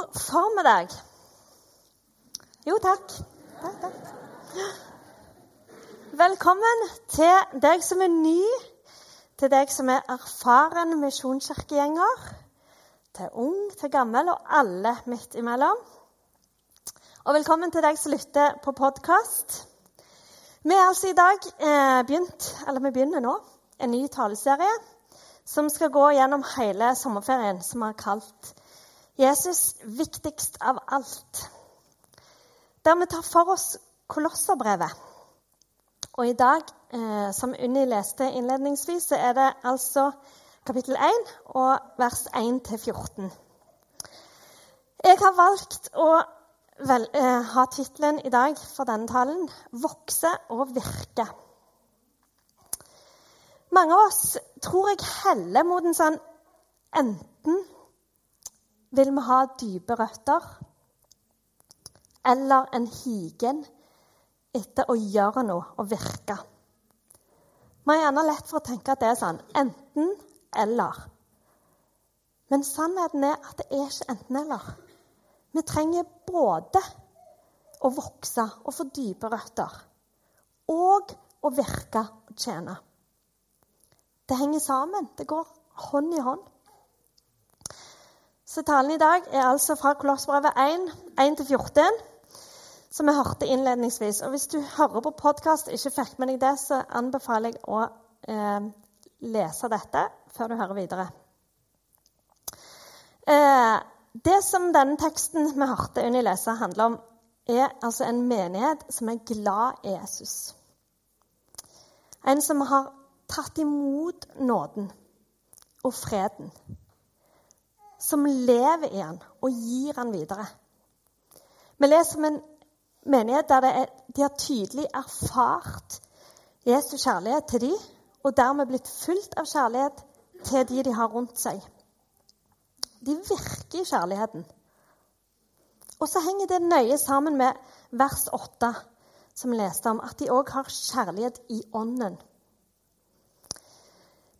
God formiddag. Jo, takk. takk, takk. Velkommen til deg som er ny, til deg som er erfaren misjonskirkegjenger, til ung, til gammel og alle midt imellom. Og velkommen til deg som lytter på podkast. Vi er altså i dag eh, begynt, eller vi begynner nå, en ny taleserie som skal gå gjennom hele sommerferien, som vi har kalt Jesus viktigst av alt. Der vi tar for oss Kolosserbrevet. Og i dag, eh, som Unni leste innledningsvis, så er det altså kapittel 1 og vers 1-14. Jeg har valgt å vel, eh, ha tittelen i dag for denne talen 'Vokse og virke'. Mange av oss tror jeg heller mot en sånn enten vil vi ha dype røtter eller en higen etter å gjøre noe og virke. Vi har gjerne lett for å tenke at det er sånn enten eller. Men sannheten er at det er ikke enten-eller. Vi trenger både å vokse og få dype røtter og å virke og tjene. Det henger sammen. Det går hånd i hånd. Så talen i dag er altså fra Kolossbrevet 1, 1-14, som vi hørte innledningsvis. Og hvis du hører på podkast og ikke fikk med deg det, så anbefaler jeg å eh, lese dette før du hører videre. Eh, det som denne teksten vi hørte Unni lese, handler om, er altså en menighet som er glad i Jesus. En som har tatt imot nåden og freden. Som lever i han og gir han videre. Vi leser om en menighet der er, de har tydelig erfart Jesu kjærlighet til dem, og dermed blitt fulgt av kjærlighet til de de har rundt seg. De virker i kjærligheten. Og så henger det nøye sammen med vers 8, som vi leste om, at de òg har kjærlighet i ånden.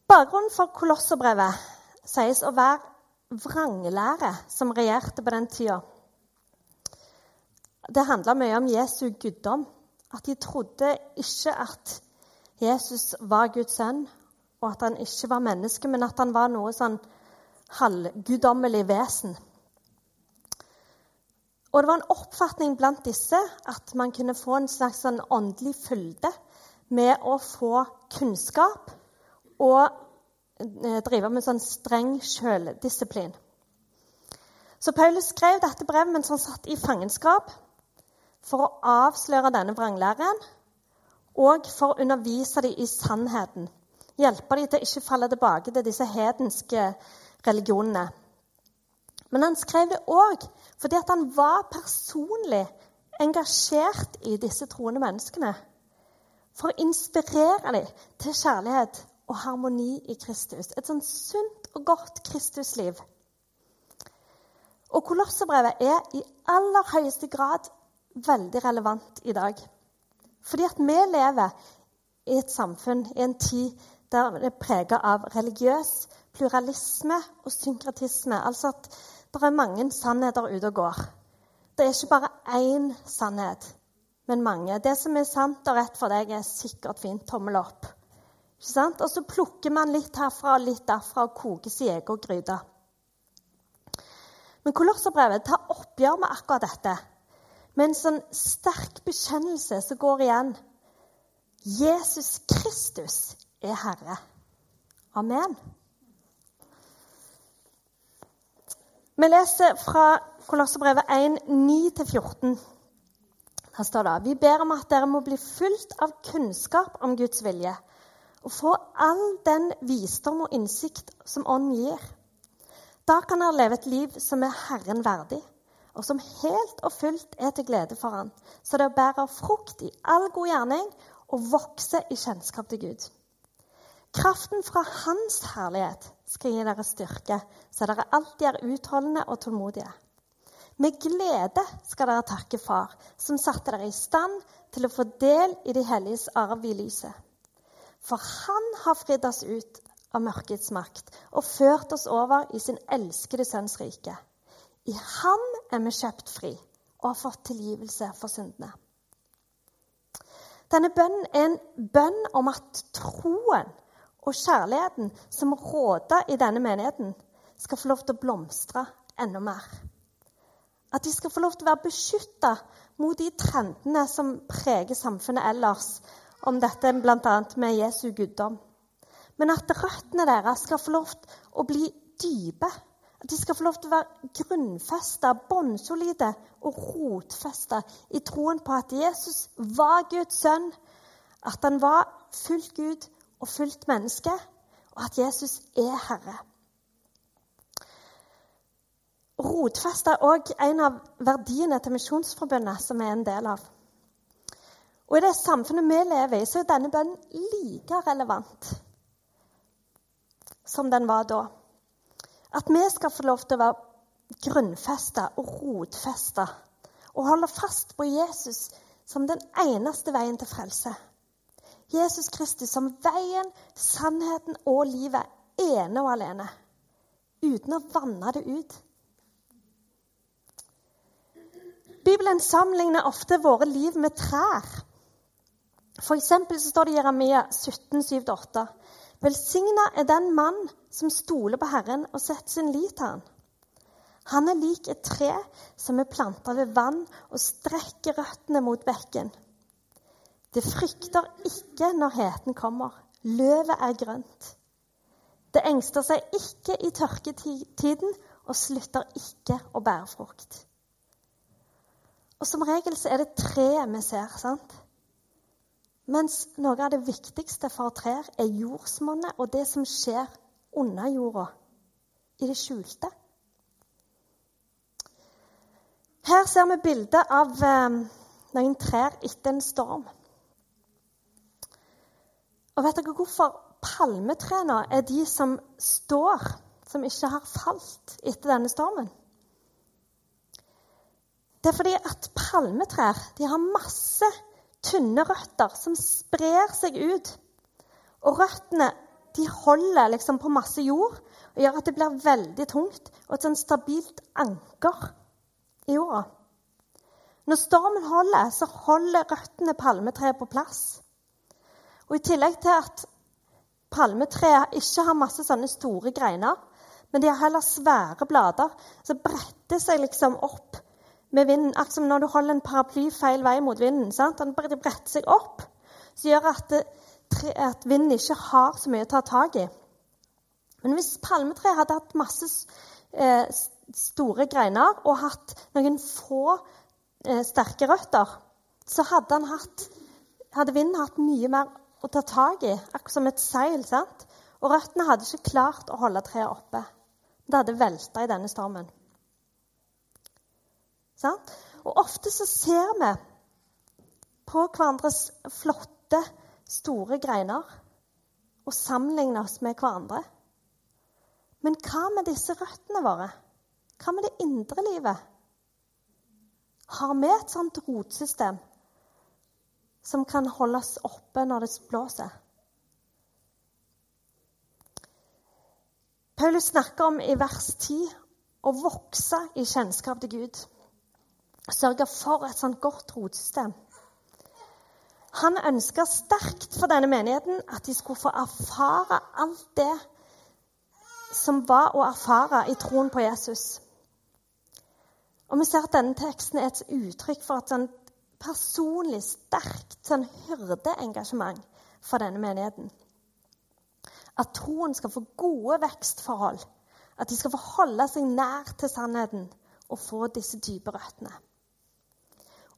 Bakgrunnen for Kolosserbrevet sies å være vranglære som regjerte på den tida. Det handla mye om Jesu guddom. At de trodde ikke at Jesus var Guds sønn, og at han ikke var menneske, men at han var noe sånn halvguddommelig vesen. Og det var en oppfatning blant disse at man kunne få en slags sånn åndelig fylde med å få kunnskap og drive med sånn streng sjøldisiplin. Så Paulus skrev dette brevet mens han satt i fangenskap for å avsløre denne vranglæren og for å undervise dem i sannheten. Hjelpe dem til å ikke falle tilbake til disse hedenske religionene. Men han skrev det òg fordi han var personlig engasjert i disse troende menneskene. For å inspirere dem til kjærlighet og harmoni i Kristus. Et sånn sunt og godt Kristusliv. Og Kolosserbrevet er i aller høyeste grad veldig relevant i dag. Fordi at vi lever i et samfunn, i en tid der det er prega av religiøs pluralisme og synkretisme. Altså at det er mange sannheter ute og går. Det er ikke bare én sannhet, men mange. Det som er sant og rett for deg, er sikkert fint. Tommel opp. Og så plukker man litt herfra og litt derfra og koker sin egen gryte. Men Kolosserbrevet tar oppgjør med akkurat dette. Med en sånn sterk bekjennelse som går igjen. Jesus Kristus er Herre. Amen. Vi leser fra Kolosserbrevet 1, 9-14. Her står det Vi ber om at dere må bli fulgt av kunnskap om Guds vilje og få all den visdom og innsikt som Ånden gir. Da kan han leve et liv som er Herren verdig, og som helt og fullt er til glede for Han, så det bærer frukt i all god gjerning og vokser i kjennskap til Gud. Kraften fra Hans herlighet skal gi dere styrke, så dere alltid er utholdende og tålmodige. Med glede skal dere takke Far, som satte dere i stand til å få del i de helliges arv i lyset. For han har fridd oss ut av mørkets makt og ført oss over i sin elskede sønns rike. I ham er vi kjøpt fri og har fått tilgivelse for syndene. Denne bønnen er en bønn om at troen og kjærligheten som råder i denne menigheten, skal få lov til å blomstre enda mer. At de skal få lov til å være beskytta mot de trendene som preger samfunnet ellers, om dette bl.a. med Jesu guddom. Men at røttene deres skal få lov til å bli dype. At de skal få lov til å være grunnfesta, bånnsolide og rotfesta i troen på at Jesus var Guds sønn, at han var fullt Gud og fullt menneske, og at Jesus er Herre. Rotfesta er òg en av verdiene til Misjonsforbundet, som er en del av. Og I det samfunnet vi lever i, så er denne bønnen like relevant som den var da. At vi skal få lov til å være grunnfesta og rotfesta og holde fast på Jesus som den eneste veien til frelse. Jesus Kristus som veien, sannheten og livet ene og alene. Uten å vanne det ut. Bibelen sammenligner ofte våre liv med trær. For eksempel så står det i Jeremia 17, 7-8. Velsigna er den mann som stoler på Herren og setter sin lit til Han. Han er lik et tre som er planta ved vann og strekker røttene mot bekken. Det frykter ikke når heten kommer. Løvet er grønt. Det engster seg ikke i tørketiden og slutter ikke å bære frukt. Og Som regel så er det treet vi ser. sant? Mens noe av det viktigste for trær er jordsmonnet og det som skjer under jorda, i det skjulte. Her ser vi bilde av eh, noen trær etter en storm. Og vet dere hvorfor palmetrærne er de som står, som ikke har falt etter denne stormen? Det er fordi at palmetrær de har masse tynne røtter som sprer seg ut. Og røttene de holder liksom på masse jord og gjør at det blir veldig tungt og et sånn stabilt anker i jorda. Når stormen holder, så holder røttene palmetreet på plass. Og I tillegg til at palmetreet ikke har masse sånne store greiner, men de har heller svære blader, så bretter seg liksom opp med vinden. Akkurat som når du holder en paraply feil vei mot vinden. Sant? Den bretter seg opp, som gjør at, det, at, vinden ikke har så mye å ta tak i. Men hvis palmetreet hadde hatt masse eh, store greiner og hatt noen få eh, sterke røtter, så hadde, hatt, hadde, vinden hatt mye mer å ta tak i, akkurat som et seil. sant? Og røttene hadde ikke klart å holde treet oppe. Det hadde velta i denne stormen. Sant? Og ofte så ser vi på hverandres flotte, store greiner og sammenligner oss med hverandre. Men hva med disse røttene våre? Hva med det indre livet? Har vi et sånt rotsystem som kan holdes oppe når det blåser? Paulus snakker om i vers 10 å vokse i kjennskap til Gud sørge for et sånt godt rotsystem. Han ønska sterkt for denne menigheten at de skulle få erfare alt det som var å erfare i troen på Jesus. Og Vi ser at denne teksten er et uttrykk for et sånn personlig, sterkt sånn hyrdeengasjement for denne menigheten. At troen skal få gode vekstforhold. At de skal få holde seg nær til sannheten og få disse dype røttene.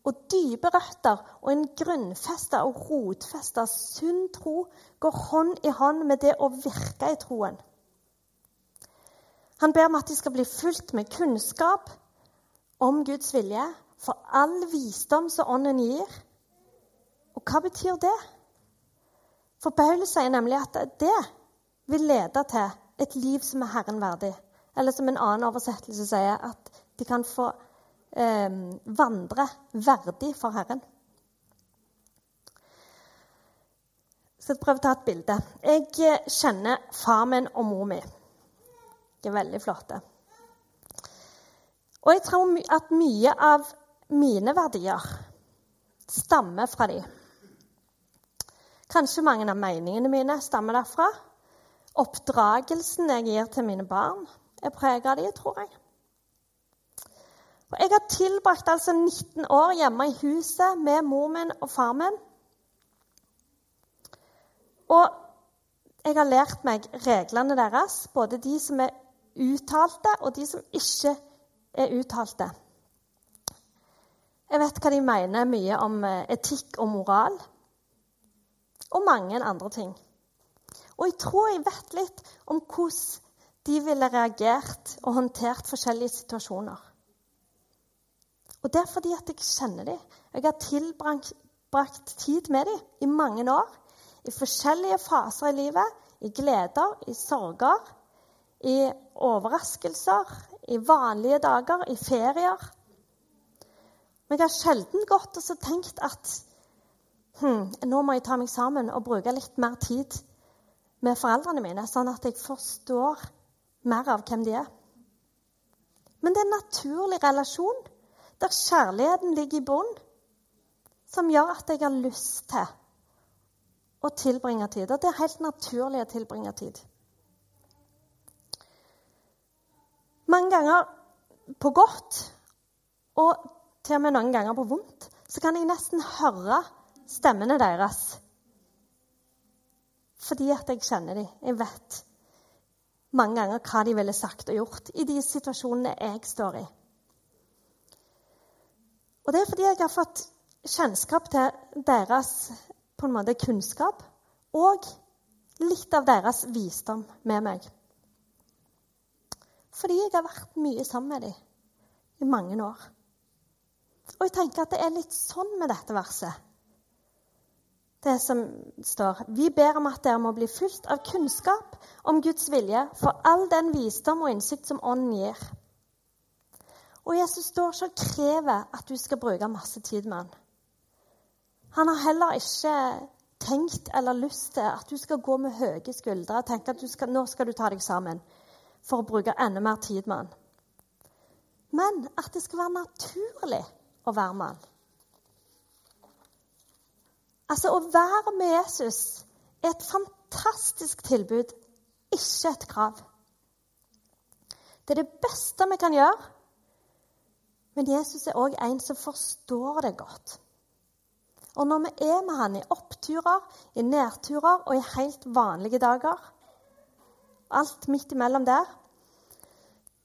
Og dype røtter og en grunnfesta og rotfesta sunn tro går hånd i hånd med det å virke i troen. Han ber om at de skal bli fulgt med kunnskap om Guds vilje, for all visdom som Ånden gir. Og hva betyr det? For Paulus sier nemlig at det vil lede til et liv som er Herren verdig. Eller som en annen oversettelse sier, at de kan få eh, vandre verdig for Herren. Jeg skal prøve å ta et bilde. Jeg eh, kjenner far min og mor mi. De er veldig flotte. Og jeg tror at mye av mine verdier stammer fra dem. Kanskje mange av meningene mine stammer derfra. Oppdragelsen jeg gir til mine barn, er preget av dem, tror jeg. Og jeg har tilbrakt altså 19 år hjemme i huset med mor min og far min. Og jeg har lært meg reglene deres, både de som er uttalte, og de som ikke er uttalte. Jeg vet hva de mener mye om eh, etikk og moral. Og mange andre ting. Og jeg tror jeg vet litt om hvordan de ville reagert og håndtert forskjellige situasjoner. Og det er fordi at jeg kjenner dem. Jeg har tilbrakt tid med dem i mange år. I forskjellige faser i livet. I gleder, i sorger, i overraskelser, i vanlige dager, i ferier. Men jeg har sjelden gått og tenkt at hm, nå må jeg ta meg sammen og bruke litt mer tid med foreldrene mine, sånn at jeg forstår mer av hvem de er. Men det er en naturlig relasjon der kjærligheten ligger i bunnen, som gjør at jeg har lyst til å tilbringe tid. Og det er helt naturlig å tilbringe tid. Mange ganger på godt, og til og med noen ganger på vondt, så kan jeg nesten høre stemmene deres. Fordi at jeg kjenner dem. Jeg vet mange ganger hva de ville sagt og gjort i de situasjonene jeg står i. Og det er fordi jeg har fått kjennskap til deres på en måte kunnskap og litt av deres visdom med meg. Fordi jeg har vært mye sammen med dem i mange år. Og jeg tenker at det er litt sånn med dette verset. Det som står Vi ber om at dere må bli fulgt av kunnskap om Guds vilje for all den visdom og innsikt som Ånden gir. Og Jesus står ikke og krever at du skal bruke masse tid med han. Han har heller ikke tenkt eller lyst til at du skal gå med høye skuldre og tenke at skal, nå skal du ta deg sammen for å bruke enda mer tid med han. Men at det skal være naturlig å være med han. Altså, å være med Jesus er et fantastisk tilbud, ikke et krav. Det er det beste vi kan gjøre men Jesus er òg en som forstår det godt. Og når vi er med han i oppturer, i nedturer og i helt vanlige dager, alt midt imellom der,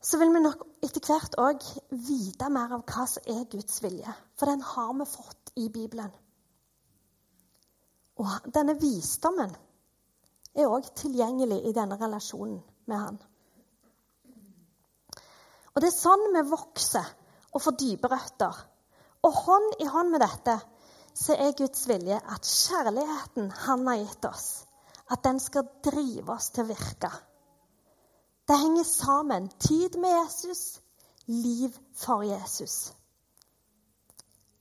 så vil vi nok etter hvert òg vite mer av hva som er Guds vilje. For den har vi fått i Bibelen. Og denne visdommen er òg tilgjengelig i denne relasjonen med han. Og det er sånn vi vokser og får dype røtter. Og hånd i hånd med dette så er Guds vilje at kjærligheten han har gitt oss, at den skal drive oss til å virke. Det henger sammen. Tid med Jesus, liv for Jesus.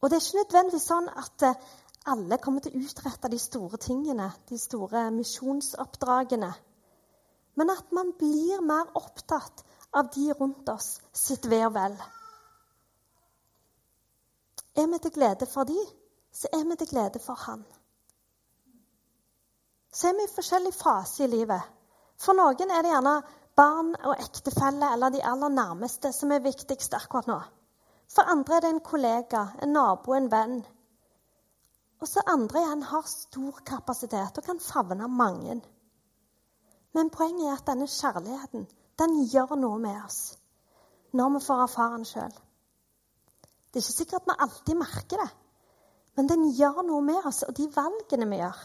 Og det er ikke nødvendigvis sånn at eh, alle kommer til å utrette de store tingene, de store misjonsoppdragene. Men at man blir mer opptatt av de rundt oss sitt ve og vel. Er vi til glede for de, så er vi til glede for han. Så er vi i forskjellig fase i livet. For noen er det gjerne barn og ektefelle eller de aller nærmeste som er viktigst akkurat nå. For andre er det en kollega, en nabo, en venn. Og så andre igjen har stor kapasitet og kan favne mange. Men poenget er at denne kjærligheten den gjør noe med oss når vi får erfare den sjøl. Det er ikke sikkert at vi alltid merker det, men den gjør noe med oss og de valgene vi gjør.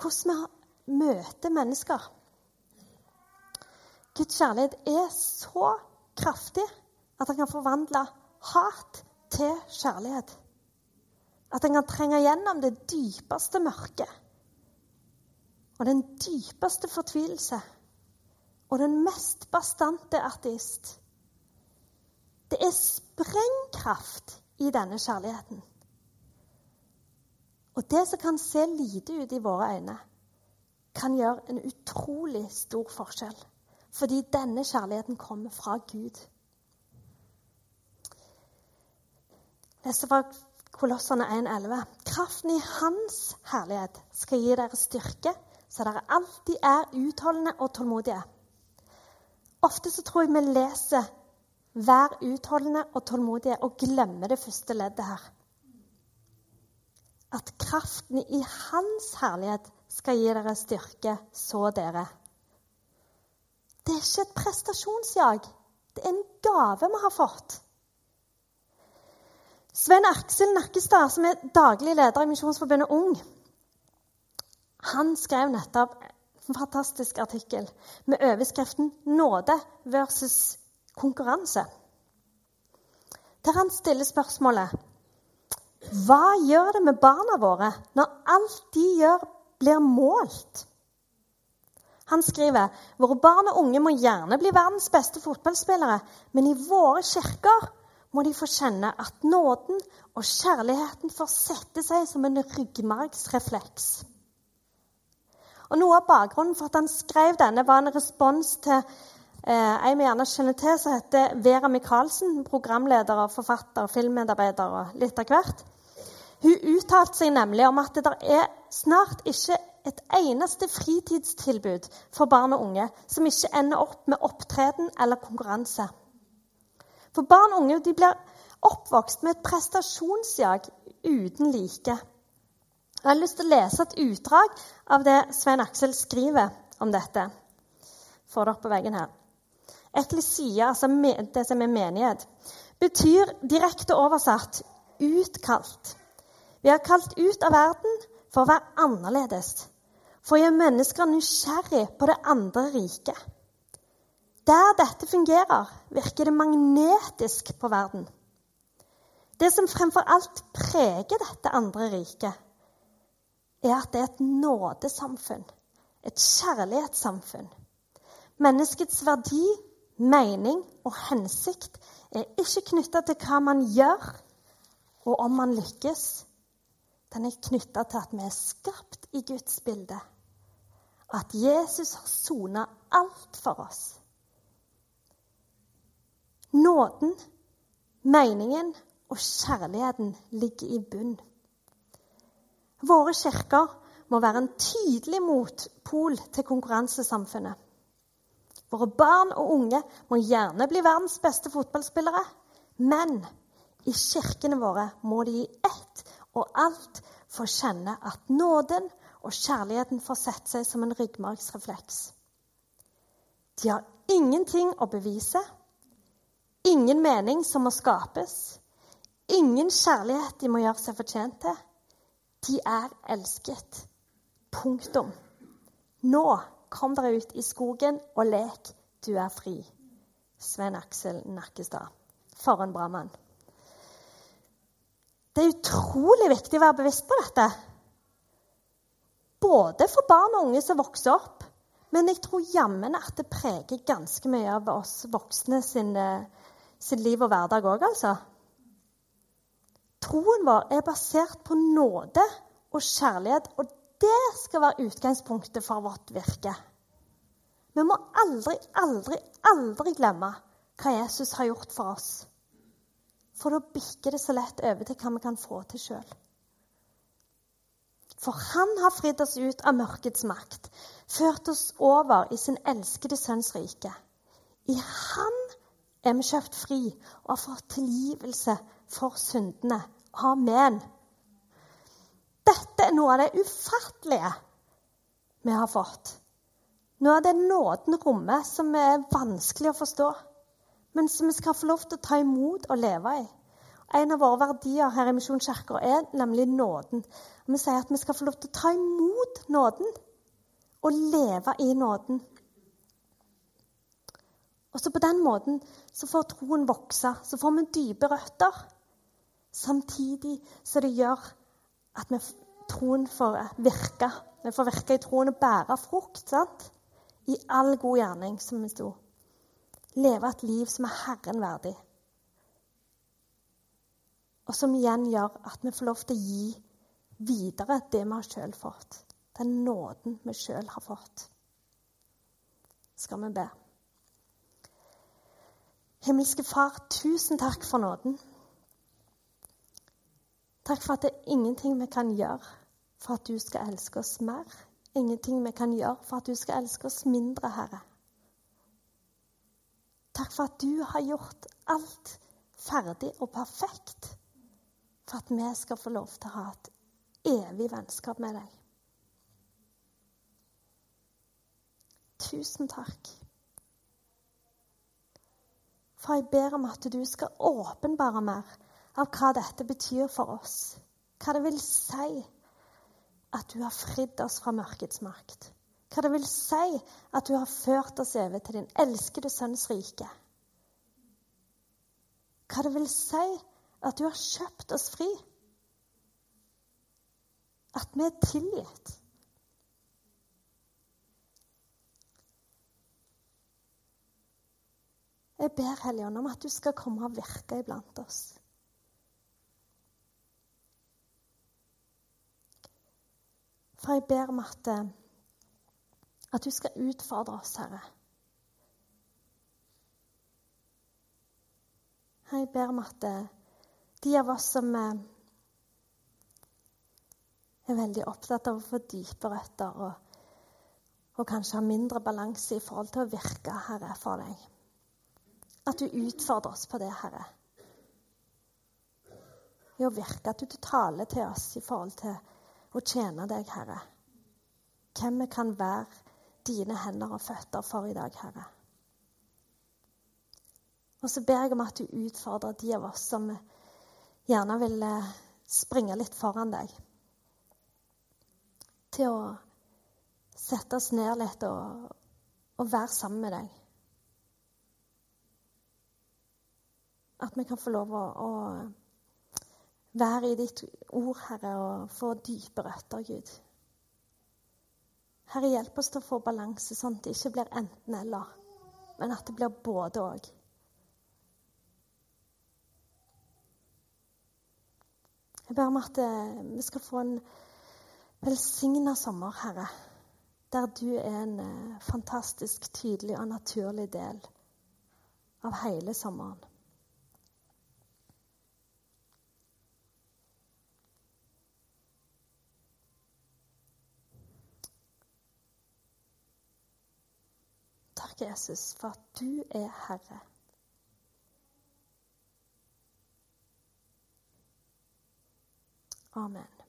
Hvordan vi møter mennesker. Guds kjærlighet er så kraftig at den kan forvandle hat til kjærlighet. At den kan trenge gjennom det dypeste mørket og den dypeste fortvilelse og den mest bastante ateist. Det er sprengkraft i denne kjærligheten. Og det som kan se lite ut i våre øyne, kan gjøre en utrolig stor forskjell. Fordi denne kjærligheten kommer fra Gud. Leste fra Kolossene 1,11.: Kraften i Hans herlighet skal gi dere styrke, så dere alltid er utholdende og tålmodige. Ofte så tror jeg vi leser 'vær utholdende og tålmodige' og glemme det første leddet her. At kraften i Hans herlighet skal gi dere styrke, så dere. Det er ikke et prestasjonsjag. Det er en gave vi har fått. Svein Aksel Nakkestad, som er daglig leder i Misjonsforbundet Ung, han skrev nettopp en fantastisk artikkel med overskriften 'Nåde versus konkurranse'. Der han stiller spørsmålet Hva gjør det med barna våre når alt de gjør, blir målt? Han skriver våre barn og unge må gjerne bli verdens beste fotballspillere, men i våre kirker må de få kjenne at nåden og kjærligheten får sette seg som en ryggmargsrefleks. Og Noe av bakgrunnen for at han skrev denne, var en respons til eh, en vi gjerne kjenner til, som heter Vera Michaelsen, programleder og forfatter, filmmedarbeider og litt av hvert. Hun uttalte seg nemlig om at det er snart ikke et eneste fritidstilbud for barn og unge som ikke ender opp med opptreden eller konkurranse. For barn og unge blir oppvokst med et prestasjonsjag uten like. Jeg har lyst til å lese et utdrag av det Svein Aksel skriver om dette. Får det opp på veggen her. Eklesia, altså det som er menighet, betyr direkte oversatt utkalt. Vi er kalt ut av verden for å være annerledes. For å gjøre mennesker nysgjerrig på det andre riket. Der dette fungerer, virker det magnetisk på verden. Det som fremfor alt preger dette andre riket, er at det er et nådesamfunn, et kjærlighetssamfunn. Menneskets verdi, mening og hensikt er ikke knytta til hva man gjør, og om man lykkes. Den er knytta til at vi er skapt i Guds bilde, at Jesus har sona alt for oss. Nåden, meningen og kjærligheten ligger i bunn. Våre kirker må være en tydelig motpol til konkurransesamfunnet. Våre barn og unge må gjerne bli verdens beste fotballspillere, men i kirkene våre må de i ett og alt få kjenne at nåden og kjærligheten får sette seg som en ryggmargsrefleks. De har ingenting å bevise Ingen mening som må skapes. Ingen kjærlighet de må gjøre seg fortjent til. De er elsket. Punktum. Nå kom dere ut i skogen og lek. Du er fri. Svein Aksel Nakkestad. For en bra mann. Det er utrolig viktig å være bevisst på dette. Både for barn og unge som vokser opp, men jeg tror jammen at det preger ganske mye av oss voksne sin sitt liv og hverdag òg, altså. Troen vår er basert på nåde og kjærlighet, og det skal være utgangspunktet for vårt virke. Vi må aldri, aldri, aldri glemme hva Jesus har gjort for oss. For da bikker det så lett over til hva vi kan få til sjøl. For han har fridd oss ut av mørkets makt, ført oss over i sin elskede sønns rike. I han er vi kjøpt fri og har fått tilgivelse for syndene. Amen. Dette er noe av det ufattelige vi har fått. Noe av det nåden rommer som er vanskelig å forstå, men som vi skal få lov til å ta imot og leve i. En av våre verdier her i Misjonskirka er nemlig nåden. Vi sier at vi skal få lov til å ta imot nåden og leve i nåden. Og så På den måten så får troen vokse, så får vi dype røtter. Samtidig som det gjør at vi, troen får virke. Vi får virke i troen og bære frukt. sant? I all god gjerning, som det sto. Leve et liv som er Herren verdig. Og som igjen gjør at vi får lov til å gi videre det vi har sjøl fått. Den nåden vi sjøl har fått. Skal vi be. Himmelske Far, tusen takk for nåden. Takk for at det er ingenting vi kan gjøre for at du skal elske oss mer. Ingenting vi kan gjøre for at du skal elske oss mindre, Herre. Takk for at du har gjort alt ferdig og perfekt for at vi skal få lov til å ha et evig vennskap med deg. Tusen takk. For jeg ber om at du skal åpenbare mer av hva dette betyr for oss. Hva det vil si at du har fridd oss fra mørkets makt. Hva det vil si at du har ført oss over til din elskede sønns rike. Hva det vil si at du har kjøpt oss fri. At vi er tilgitt. Jeg ber Helligånd om at du skal komme og virke iblant oss. For jeg ber om at, eh, at du skal utfordre oss, Herre. Jeg ber om at eh, de av oss som eh, er veldig opptatt av å få dype røtter og, og kanskje ha mindre balanse i forhold til å virke, Herre, for deg. At du utfordrer oss på det, Herre. I å virke. At du taler til oss i forhold til å tjene deg, Herre. Hvem vi kan være dine hender og føtter for i dag, Herre. Og så ber jeg om at du utfordrer de av oss som gjerne vil eh, springe litt foran deg. Til å sette oss ned litt og, og være sammen med deg. At vi kan få lov å, å være i ditt ord, Herre, og få dype røtter, Gud. Herre, hjelp oss til å få balanse, sånn at det ikke blir enten-eller, men at det blir både òg. Jeg ber om at eh, vi skal få en velsigna sommer, Herre. Der du er en eh, fantastisk tydelig og naturlig del av hele sommeren. Jesus, for at du er Herre. Amen.